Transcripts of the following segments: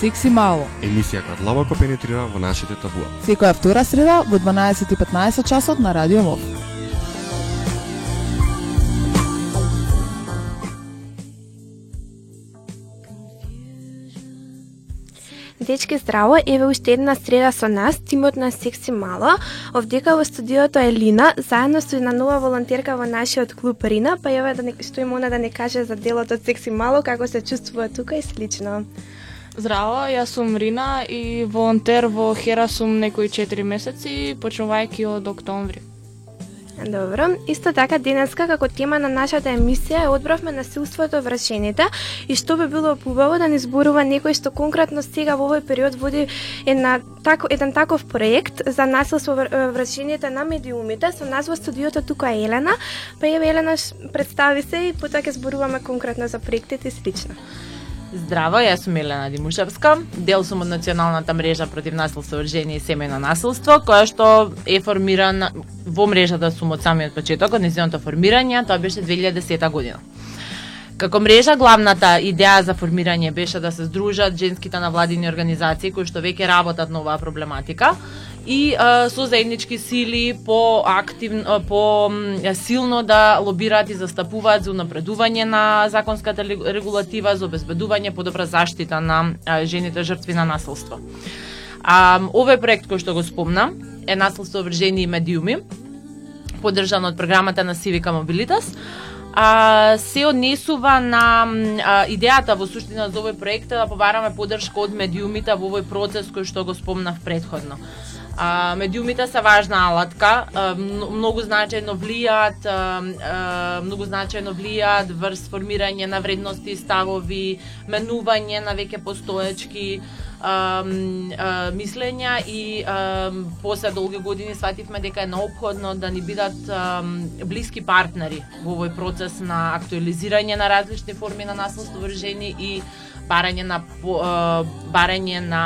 Секси мало. Емисија која длабоко пенетрира во нашите табуа. Секоја втора среда во 12:15 часот на Радио Мов. Дечки здраво, еве уште една среда со нас, тимот на Секси Мало. Овдека во студиото е Лина, заедно со една нова волонтерка во нашиот клуб Рина, па еве да не стоиме она да не каже за делот од Секси Мало, како се чувствува тука и слично. Здраво, јас сум Рина и волонтер во Хера сум некои 4 месеци, почнувајќи од октомври. Добро. Исто така денеска како тема на нашата емисија одбравме насилството врз жените и што би било побаво да ни зборува некој што конкретно сега во овој период води една тако еден таков проект за насилство врз жените на медиумите. Со нас во студиото тука е Елена. Па еве Елена представи се и потоа ќе зборуваме конкретно за проектите и слично. Здраво, јас сум Елена Димушевска, дел сум од Националната мрежа против насилство од жени и семејно насилство, која што е формирана во мрежата да сум од самиот почеток, од незиното формирање, тоа беше 2010 година. Како мрежа, главната идеја за формирање беше да се здружат женските навладини организации кои што веќе работат на оваа проблематика, и а, со заеднички сили по активно по силно да лобираат и застапуваат за унапредување на законската регулатива за обезбедување подобра заштита на а, жените жртви на насилство. А, овој проект кој што го спомна е насилство врз жени и медиуми, поддржан од програмата на Сивика Мобилитас а, се однесува на а, идејата во суштина за овој проект да побараме поддршка од медиумите во овој процес кој што го спомнав предходно. А, медиумите се важна алатка, а, многу значајно влијаат, а, многу значајно влијаат врз формирање на вредности, ставови, менување на веќе постоечки а, а, мислења и а, после долги години свативме дека е необходно да ни бидат а, блиски партнери во овој процес на актуализирање на различни форми на насилство во жени и барање на барање на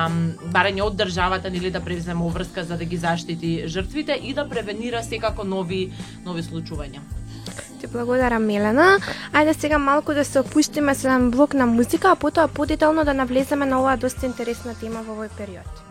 барање од државата нели да превземе врска за да ги заштити жртвите и да превенира секако нови нови случувања. Благодарам Милена. Ајде сега малку да се опуштиме со еден блок на музика, а потоа подетално да навлеземе на оваа доста интересна тема во овој период.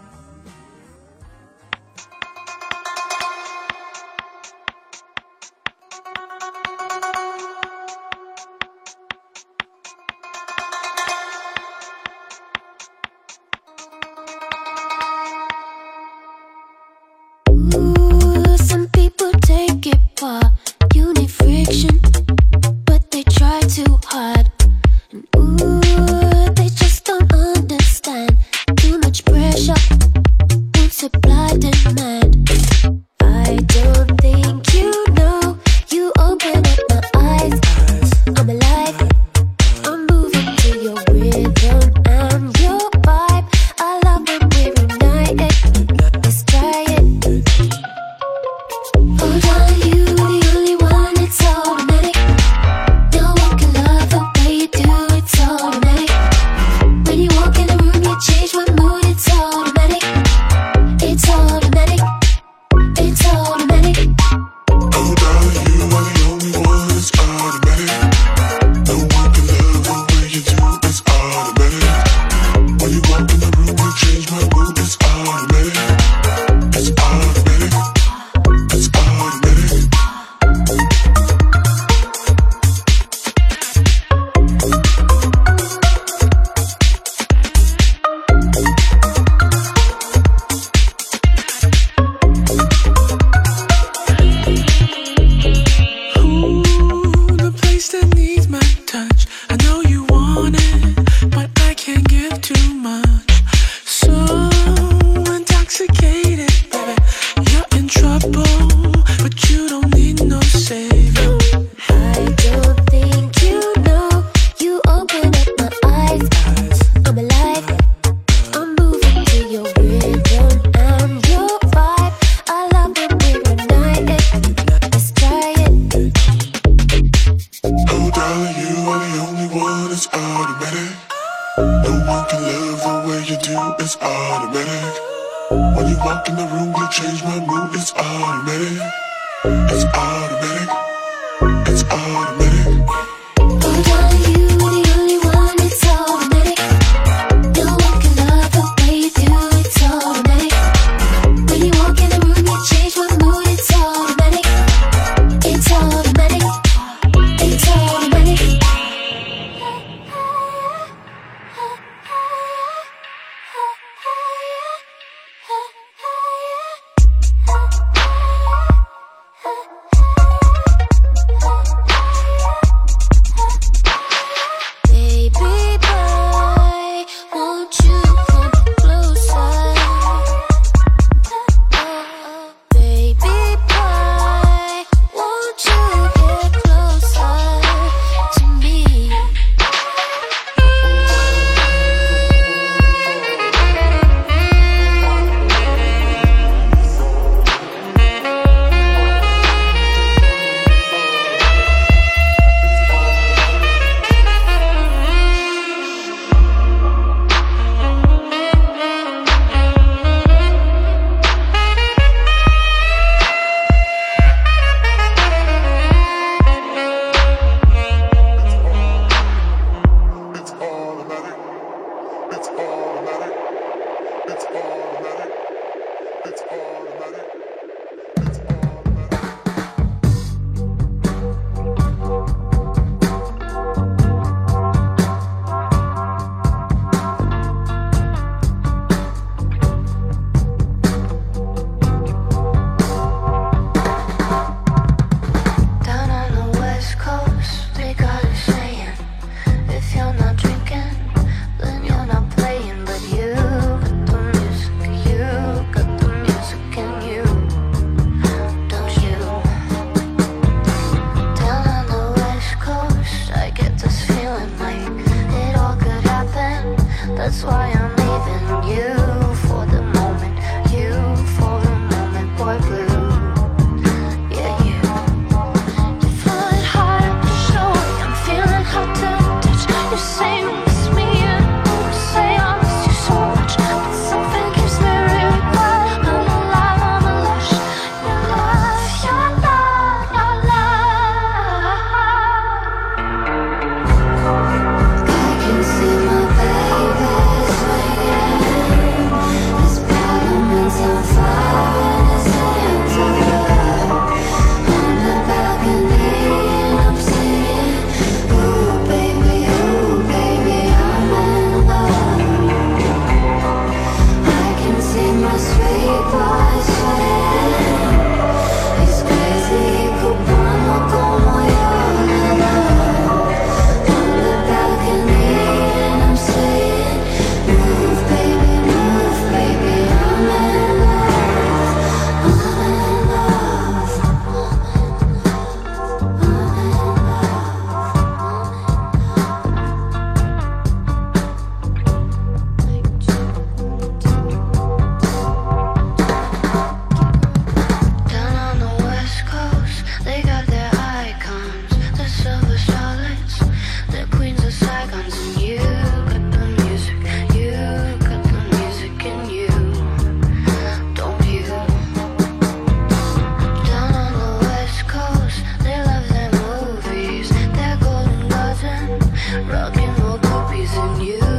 rock and roll puppies in you.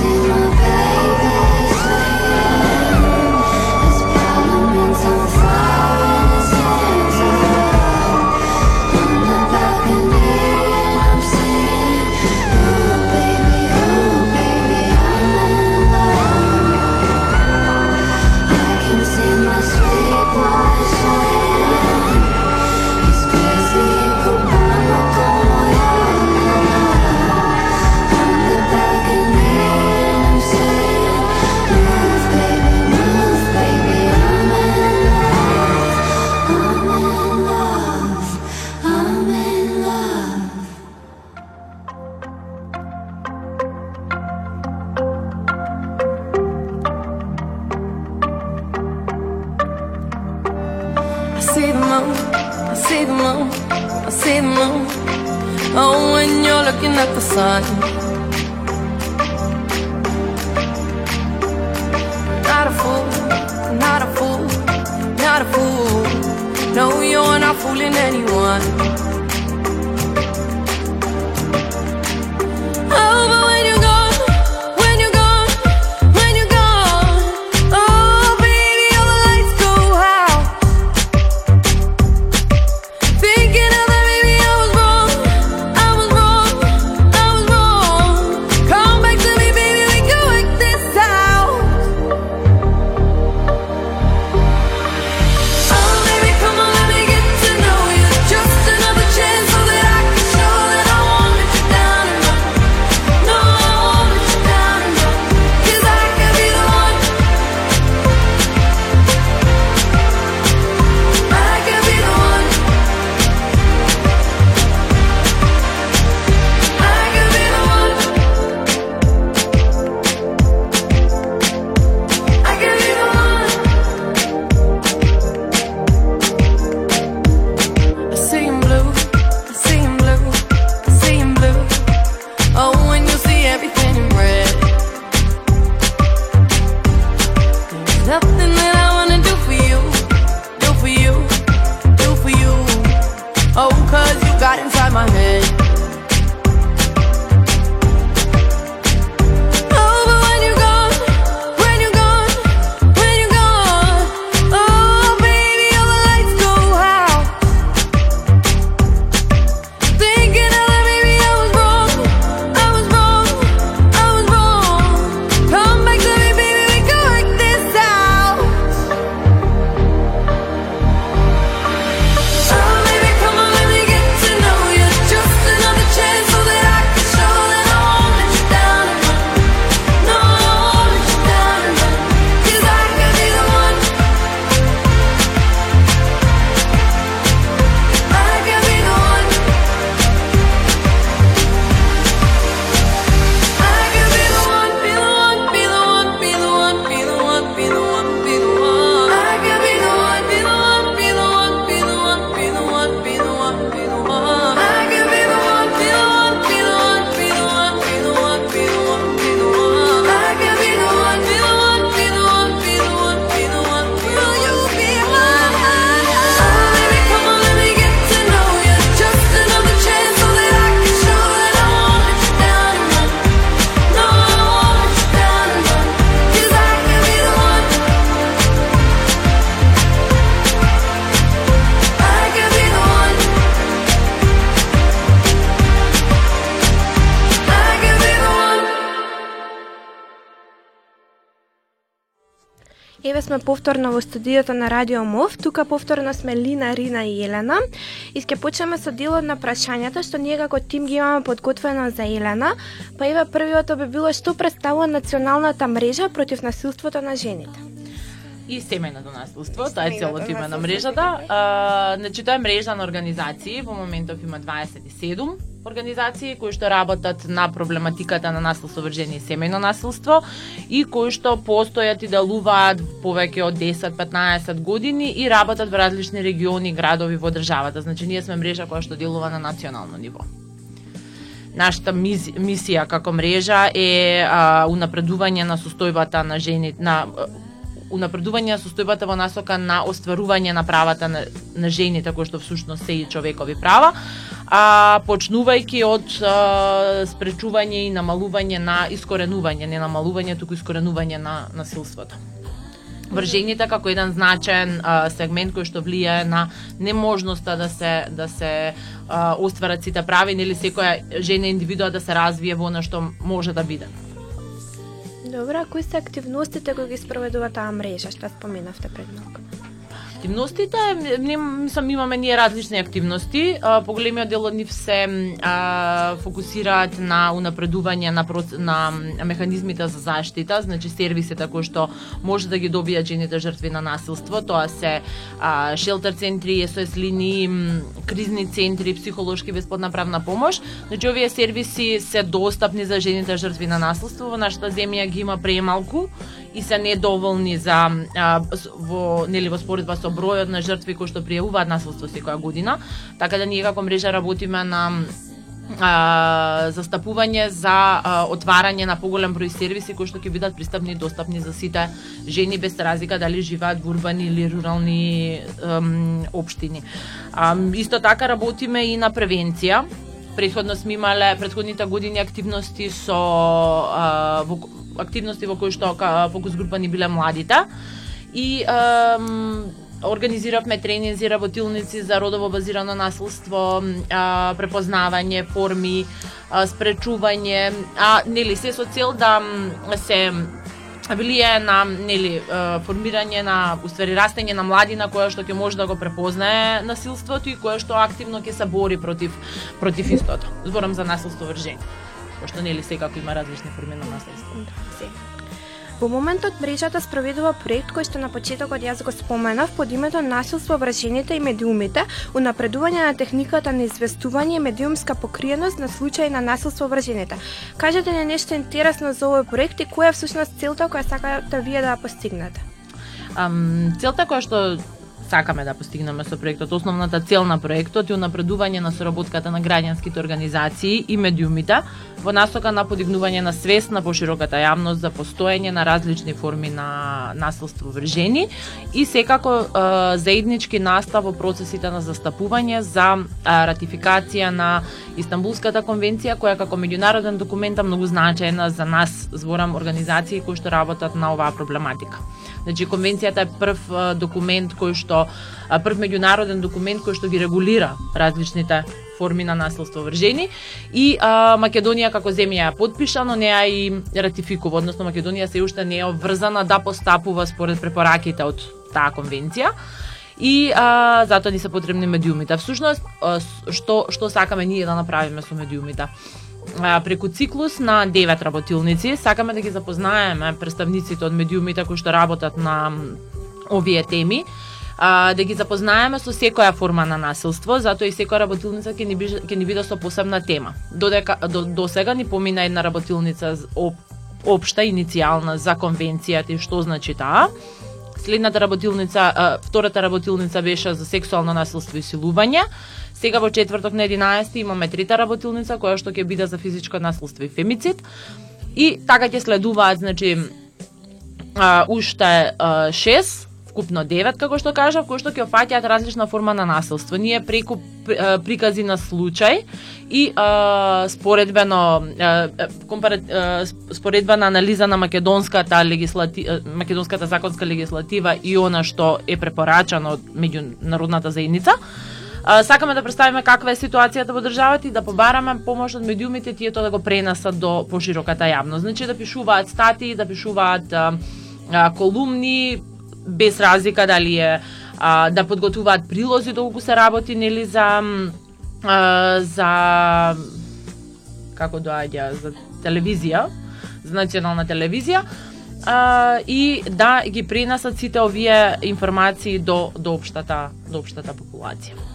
places No, you're not fooling anyone. Сме повторно во студиото на Радио МОВ. Тука повторно сме Лина, Рина и Елена. И ќе почнеме со делот на прашањата што ние како тим ги имаме подготвено за Елена. Па еве првиото би било што представува националната мрежа против насилството на жените и семејното насилство, тоа е целото име на мрежата. А, значи тоа е мрежа на организации, во моментов има 27 организации кои што работат на проблематиката на насилство врз жени и семејно насилство и кои што постојат и делуваат повеќе од 10-15 години и работат во различни региони и градови во државата. Значи ние сме мрежа која што делува на национално ниво. Нашата мис, мисија како мрежа е а, унапредување на состојбата на жени на унапредување на состојбата во насока на остварување на правата на, на жените, така кои што всушност се и човекови права, а почнувајќи од а, спречување и намалување на искоренување, не намалување, туку искоренување на насилството врз жените како еден значаен а, сегмент кој што влијае на неможноста да се да се а, остварат сите прави, нели секоја жена индивидуа да се развие во она што може да биде. Добро, а кои се активностите кои ги спроведува таа мрежа, што споменавте пред малку? Активностите, не, мислам, имаме ние различни активности. Поголемиот дел од нив се а, фокусираат на унапредување на, проц... на механизмите за заштита, значи сервисите кои што може да ги добијат жените жртви на насилство. Тоа се а, шелтер центри, СОС линии, кризни центри, психолошки бесплатна правна помош. Значи овие сервиси се достапни за жените жртви на насилство. Во нашата земја ги има премалку и се недоволни за а, во нели во споредба со бројот на жртви кои што пријавуваат насилство секоја година. Така да ние како мрежа работиме на а, застапување за а, отварање на поголем број сервиси кои што ќе бидат пристапни и достапни за сите жени без разлика дали живеат во урбани или рурални ем, општини. А, исто така работиме и на превенција. Предходно сме имале предходните години активности со а, во, активности во кои што фокус група ни биле младите и ем, организиравме тренинзи, работилници за родово базирано насилство, а, препознавање, форми, а, спречување, а нели се со цел да се влијае на нели формирање на уствари растење на младина која што ќе може да го препознае насилството и која што активно ќе се бори против против истото. Зборам за насилство врз. Пошто нели секако има различни форми на насилство. Се. Во моментот мрежата спроведува проект кој што на почетокот јас го споменав под името Насилство врз жените и медиумите, унапредување на техниката на известување и медиумска покриеност на случаи на насилство врз жените. Кажете ни нешто интересно за овој проект и која е всушност целта која сакате вие да ја постигнете? Ам, целта која што сакаме да постигнеме со проектот, основната цел на проектот е унапредување на соработката на граѓанските организации и медиумите во насока на подигнување на свест на пошироката јавност за постоење на различни форми на насилство врз жени и секако е, заеднички настав во процесите на застапување за е, ратификација на Истанбулската конвенција која како меѓународен документ е многу значајна за нас, зборам организации кои што работат на оваа проблематика. Значи конвенцијата е прв документ кој што прв меѓународен документ кој што ги регулира различните форми на насилство во жени и а, Македонија како земја ја подпиша, но не ја и ратификува, односно Македонија се уште не е обврзана да постапува според препораките од таа конвенција и а, затоа ни се потребни медиумите. Всушност, а, што што сакаме ние да направиме со медиумите? Преку циклус на девет работилници сакаме да ги запознаеме представниците од медиумите кои што работат на овие теми а, да ги запознаеме со секоја форма на насилство, затоа и секоја работилница ќе ни биде, ќе ни биде со посебна тема. Додека до, до сега ни помина една работилница об, општа иницијална за конвенцијата и што значи таа. Следната работилница, а, втората работилница беше за сексуално насилство и силување. Сега во четврток на 11 имаме трета работилница која што ќе биде за физичко насилство и фемицид. И така ќе следуваат, значи, а, уште а, шест, вкупно девет, како што кажав, кои што ќе опфаќаат различна форма на насилство. Ние преку прикази на случај и а, споредбено а, компарат, а, споредбена анализа на македонската легислати, а, македонската законска легислатива и она што е препорачано од меѓународната заедница. Сакаме да представиме каква е ситуацијата во државата и да побараме помош од медиумите тие тоа да го пренесат до пошироката јавност. Значи да пишуваат статии, да пишуваат а, а, колумни, без разлика дали е а, да подготуваат прилози доколку се работи нели за а, за како доаѓа за телевизија, за национална телевизија а, и да ги пренесат сите овие информации до до општата до општата популација.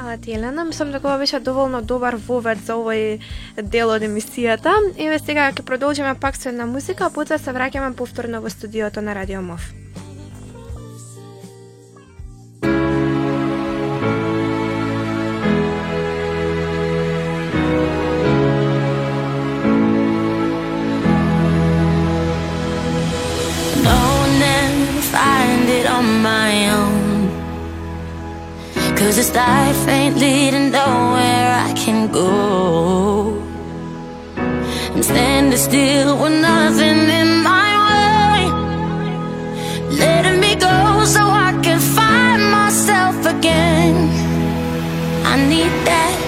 Фала ти, Елена. Мислам дека ова беше доволно добар вовед за овој дел од емисијата. Еве сега ќе продолжиме пак со една музика, а потоа се враќаме повторно во студиото на Радио МОВ. Cause this life ain't leading nowhere I can go. I'm standing still with nothing in my way. Letting me go so I can find myself again. I need that.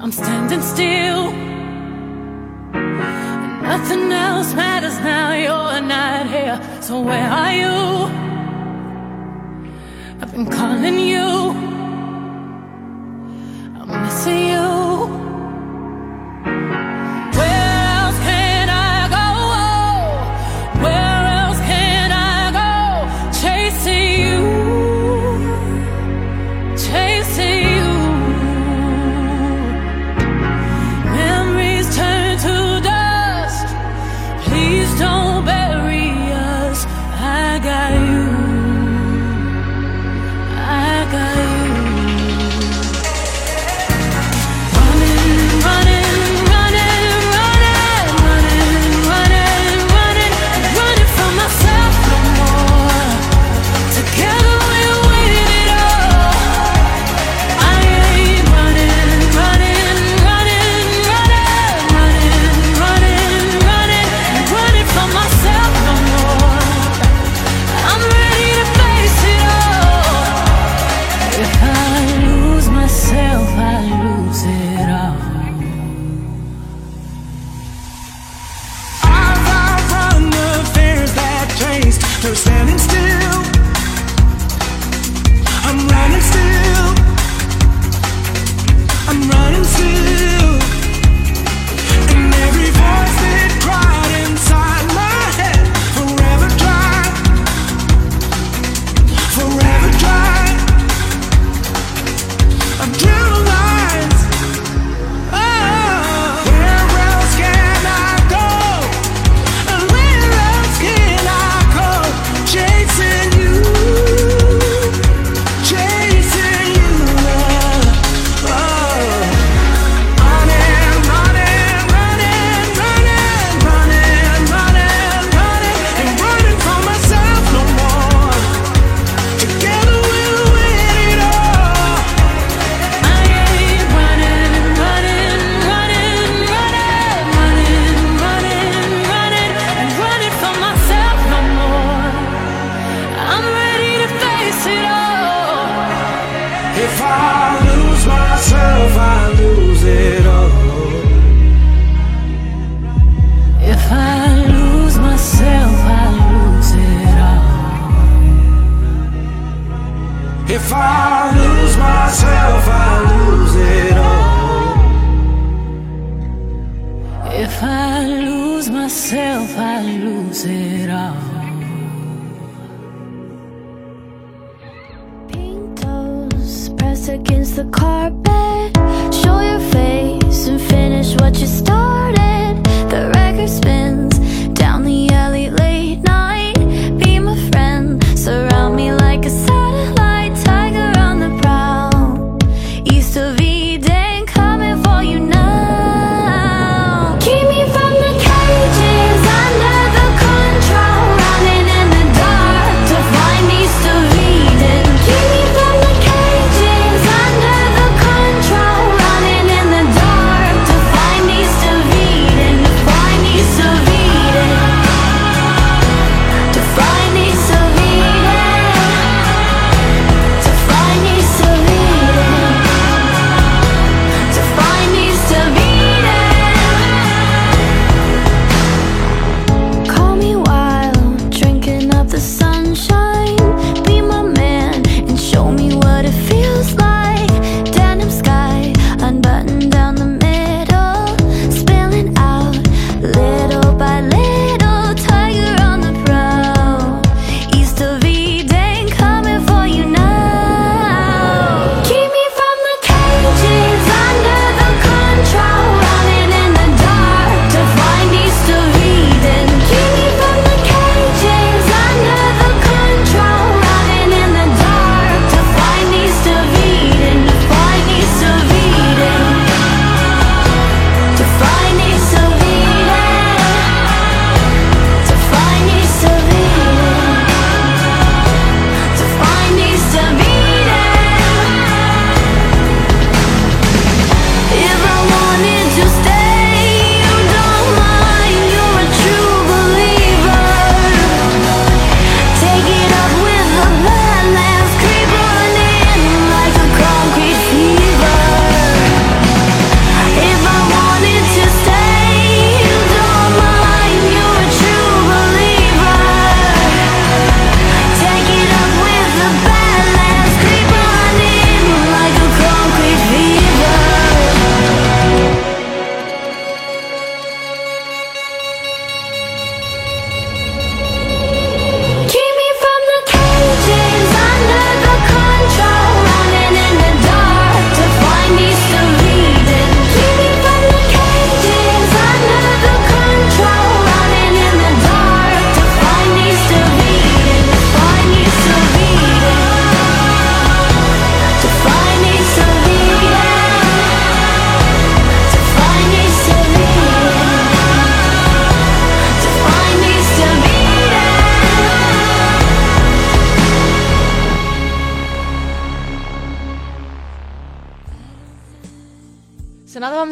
I'm standing still. And nothing else matters now. You're not here. So where are you? I've been calling you.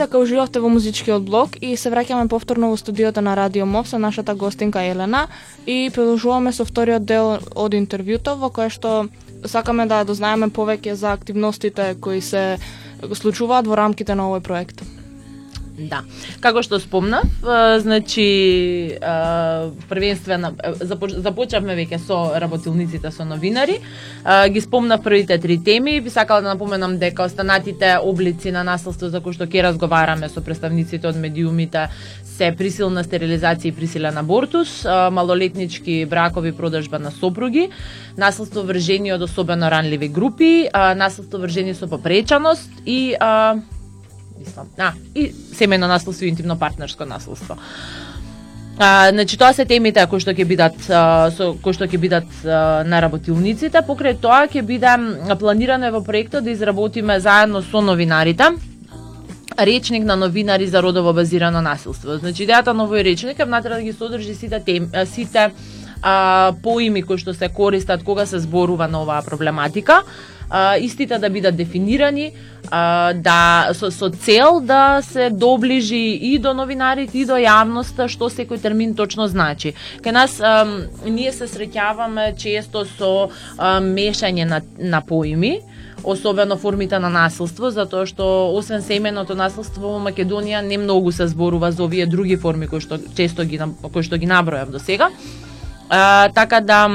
дека уживавте во музичкиот блок и се враќаме повторно во студиото на Радио МОВ со нашата гостинка Елена и продолжуваме со вториот дел од интервјуто во кое што сакаме да дознаеме повеќе за активностите кои се случуваат во рамките на овој проект. Да. Како што спомнав, значи а, првенствено започнавме веќе со работилниците со новинари. Ги спомнав првите три теми. Би сакала да напоменам дека останатите облици на насилство за кои што ќе разговараме со представниците од медиумите се присилна стерилизација и присилен абортус, малолетнички бракови продажба на сопруги, насилство вржени од особено ранливи групи, насилство вржени со попречаност и мислам. А, и семено насилство и интимно партнерско насилство. А, значи тоа се темите кои што ќе бидат а, со кои што ќе бидат а, на работилниците, покрај тоа ќе биде планирано е во проектот да изработиме заедно со новинарите речник на новинари за родово базирано насилство. Значи идејата на овој речник е внатре да ги содржи сите тем, сите а, поими кои што се користат кога се зборува на оваа проблематика, а, истите да бидат дефинирани, а, да со, со цел да се доближи и до новинарите и до јавноста што секој термин точно значи. Кај нас а, ние се среќаваме често со а, мешање на, на поими, особено формите на насилство, затоа што освен семеното насилство во Македонија не многу се зборува за овие други форми кои што често ги кои што ги набројав до сега. А, така да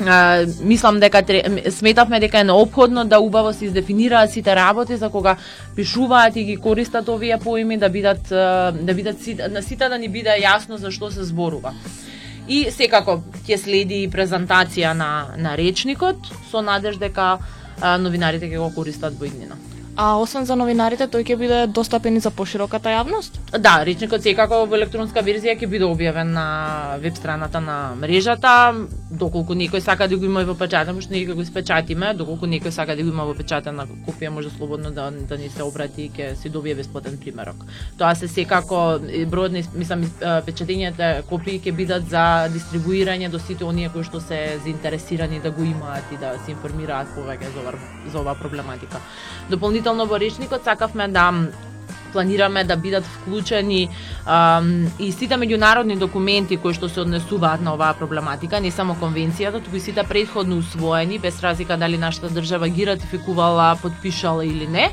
а, мислам дека сметавме дека е необходно да убаво се издефинираат сите работи за кога пишуваат и ги користат овие поими да бидат да бидат сите, на сите да ни биде јасно за што се зборува. И секако ќе следи и презентација на на речникот со надеж дека новинарите ќе го користат во иднина. А освен за новинарите, тој ќе биде достапен и за пошироката јавност? Да, речникот секако во електронска верзија ќе биде објавен на веб страната на мрежата, доколку некој сака да го има и во печатен, може ние го испечатиме, доколку некој сака да го има во печатена копија, може слободно да, да ни се обрати и ќе се добие бесплатен примерок. Тоа се секако и бројот на мислам печатењата копии ќе бидат за дистрибуирање до сите оние кои што се заинтересирани да го имаат и да се информираат повеќе за ова, за оваа проблематика. Дополнително во речникот сакавме да планираме да бидат вклучени а, и сите меѓународни документи кои што се однесуваат на оваа проблематика, не само конвенцијата, туку и сите предходно усвоени, без разлика дали нашата држава ги ратификувала, подпишала или не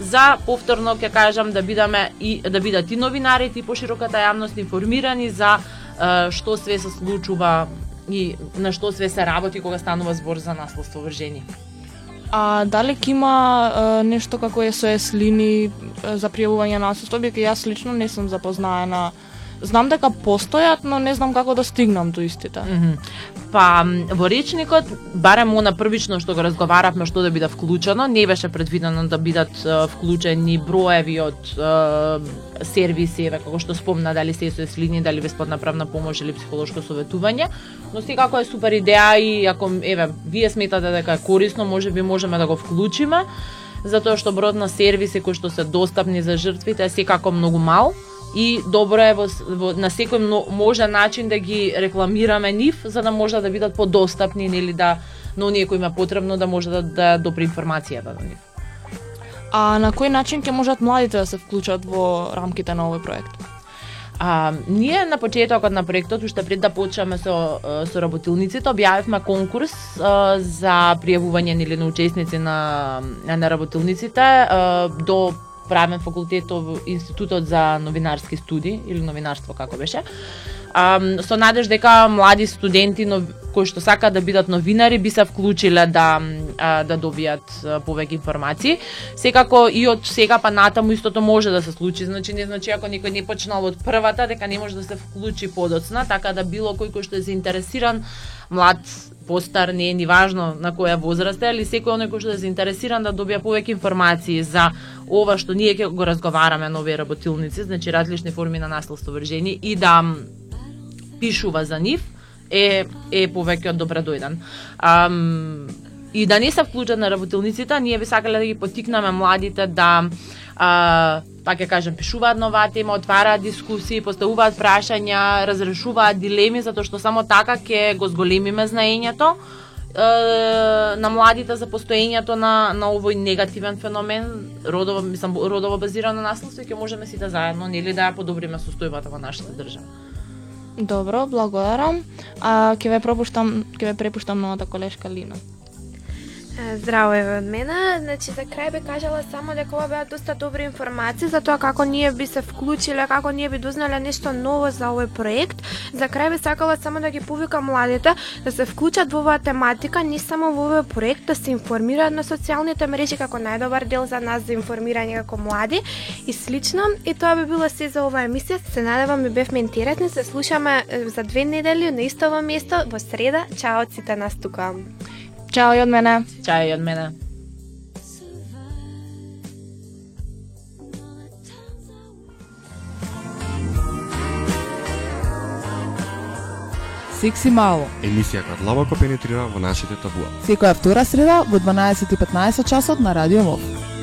за повторно ќе кажам да бидаме и да бидат и новинарите и пошироката јавност информирани за е, што све се случува и на што све се работи кога станува збор за насилство вржени. А дали има е, нешто како SOS линии за пријавување на насилство, бидејќи јас лично не сум запознаена. Знам дека постојат, но не знам како да стигнам до истите. Мгм. Па во речникот, барем она првично што го разговаравме што да биде вклучено, не беше предвидено да бидат вклучени броеви од е, сервиси, еве како што спомна, дали се SOS линии, дали бесплатна правна помош или психолошко советување, но секако е супер идеја и ако еве вие сметате дека е корисно, можеби можеме да го вклучиме, затоа што бројот на сервиси кои што се достапни за жртвите е секако многу мал и добро е во, во на секој може начин да ги рекламираме нив за да може да бидат подостапни или да на оние кои има потребно да може да, да допри информацијата до нив. А на кој начин ќе можат младите да се вклучат во рамките на овој проект? А, ние на почетокот на проектот, уште пред да почнеме со, со работилниците, објавивме конкурс е, за пријавување нели на учесници на, на работилниците е, до правен факултет во Институтот за новинарски студии или новинарство како беше. А, со надеж дека млади студенти нов, кои што сакаат да бидат новинари би се вклучиле да да добијат повеќе информации. Секако и од сега па натаму истото може да се случи, значи не значи ако некој не почнал од првата дека не може да се вклучи подоцна, така да било кој кој што е заинтересиран, млад, постар, не е ни важно на која возраст е, али секој оној кој што е заинтересиран да добија повеќе информации за ова што ние ќе го разговараме на овие работилници, значи различни форми на насилство вржени и да пишува за нив е е повеќе од добредојден. Ам, и да не се вклучат на работилниците, ние би сакале да ги потикнаме младите да а, па ќе кажем, пишуваат нова тема, отвараат дискусии, поставуваат прашања, разрешуваат дилеми, затоа што само така ќе го зголемиме знаењето е, на младите за постоењето на на овој негативен феномен, родово мислам родово базирано наследство и ќе можеме сите заедно нели да ја подобриме состојбата во нашата држава. Добро, благодарам. А ќе ве пропуштам, ќе ве препуштам новата колешка Лина. Здраво е од мене. Значи за крај би кажала само дека ова беа доста добри информации за тоа како ние би се вклучиле, како ние би дознале нешто ново за овој проект. За крај би сакала само да ги повикам младите да се вклучат во оваа тематика, не само во овој проект, да се информираат на социјалните мрежи како најдобар дел за нас за информирање како млади и слично. И тоа би било се за оваа емисија. Се надевам ми бевме интересни, се слушаме за две недели на истово место во среда. Чао од сите нас тука. Чао и од мене. Чај и од мене. Секси мало. Емисија која длабоко пенетрира во нашите табуа. Секоја втора среда во 12:15 часот на Радио Мов.